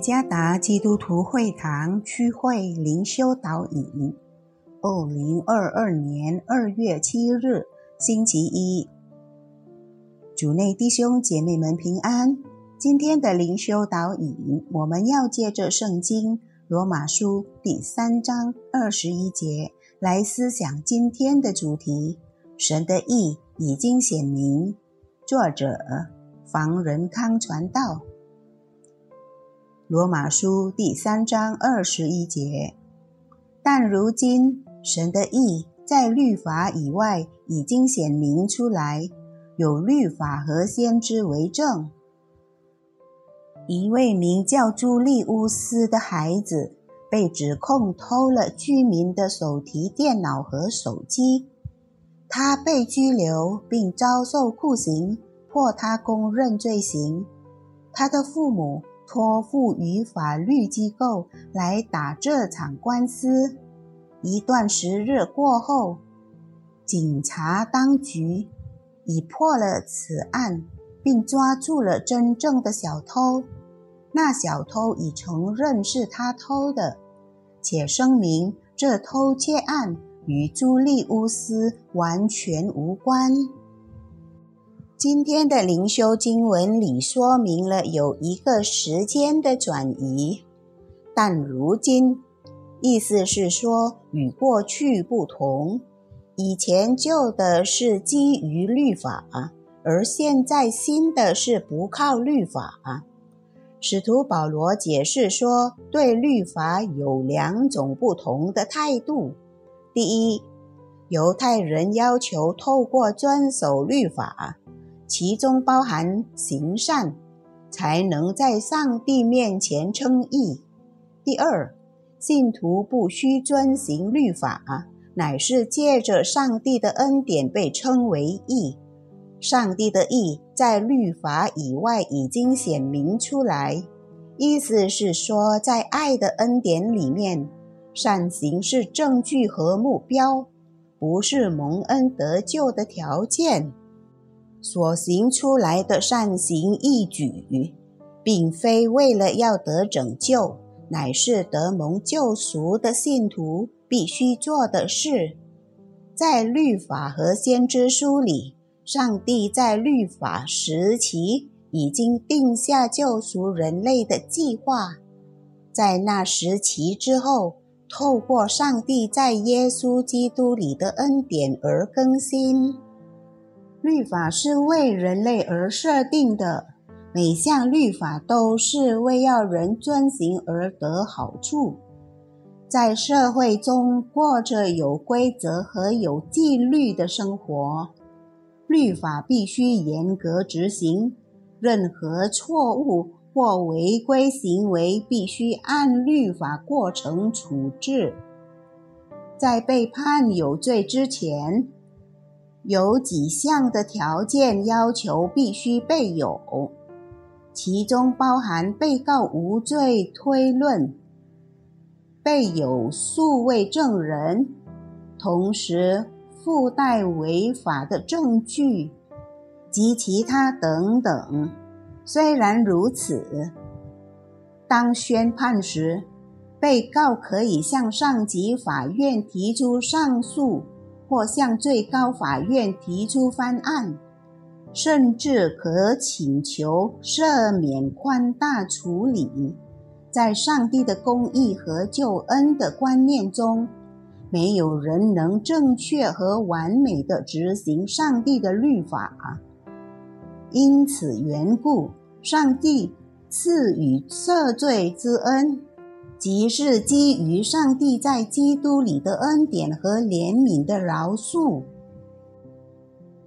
加达基督徒会堂区会灵修导引，二零二二年二月七日，星期一，主内弟兄姐妹们平安。今天的灵修导引，我们要借着圣经罗马书第三章二十一节来思想今天的主题：神的意已经显明。作者房仁康传道。罗马书第三章二十一节，但如今神的意在律法以外已经显明出来，有律法和先知为证。一位名叫朱利乌斯的孩子被指控偷了居民的手提电脑和手机，他被拘留并遭受酷刑，迫他供认罪行。他的父母。托付于法律机构来打这场官司。一段时日过后，警察当局已破了此案，并抓住了真正的小偷。那小偷已承认是他偷的，且声明这偷窃案与朱利乌斯完全无关。今天的灵修经文里说明了有一个时间的转移，但如今意思是说与过去不同。以前旧的是基于律法，而现在新的是不靠律法。使徒保罗解释说，对律法有两种不同的态度：第一，犹太人要求透过遵守律法。其中包含行善，才能在上帝面前称义。第二，信徒不需遵行律法，乃是借着上帝的恩典被称为义。上帝的义在律法以外已经显明出来，意思是说，在爱的恩典里面，善行是证据和目标，不是蒙恩得救的条件。所行出来的善行义举，并非为了要得拯救，乃是得蒙救赎的信徒必须做的事。在律法和先知书里，上帝在律法时期已经定下救赎人类的计划，在那时期之后，透过上帝在耶稣基督里的恩典而更新。律法是为人类而设定的，每项律法都是为要人遵行而得好处。在社会中过着有规则和有纪律的生活，律法必须严格执行，任何错误或违规行为必须按律法过程处置。在被判有罪之前。有几项的条件要求必须备有，其中包含被告无罪推论、备有数位证人，同时附带违法的证据及其他等等。虽然如此，当宣判时，被告可以向上级法院提出上诉。或向最高法院提出翻案，甚至可请求赦免宽大处理。在上帝的公义和救恩的观念中，没有人能正确和完美的执行上帝的律法。因此缘故，上帝赐予赦罪之恩。即是基于上帝在基督里的恩典和怜悯的饶恕。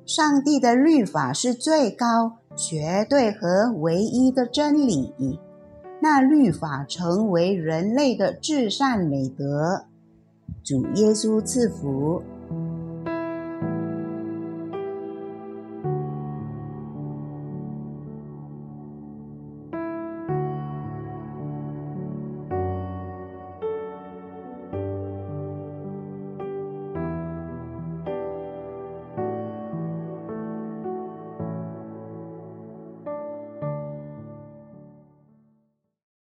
上帝的律法是最高、绝对和唯一的真理。那律法成为人类的至善美德。主耶稣赐福。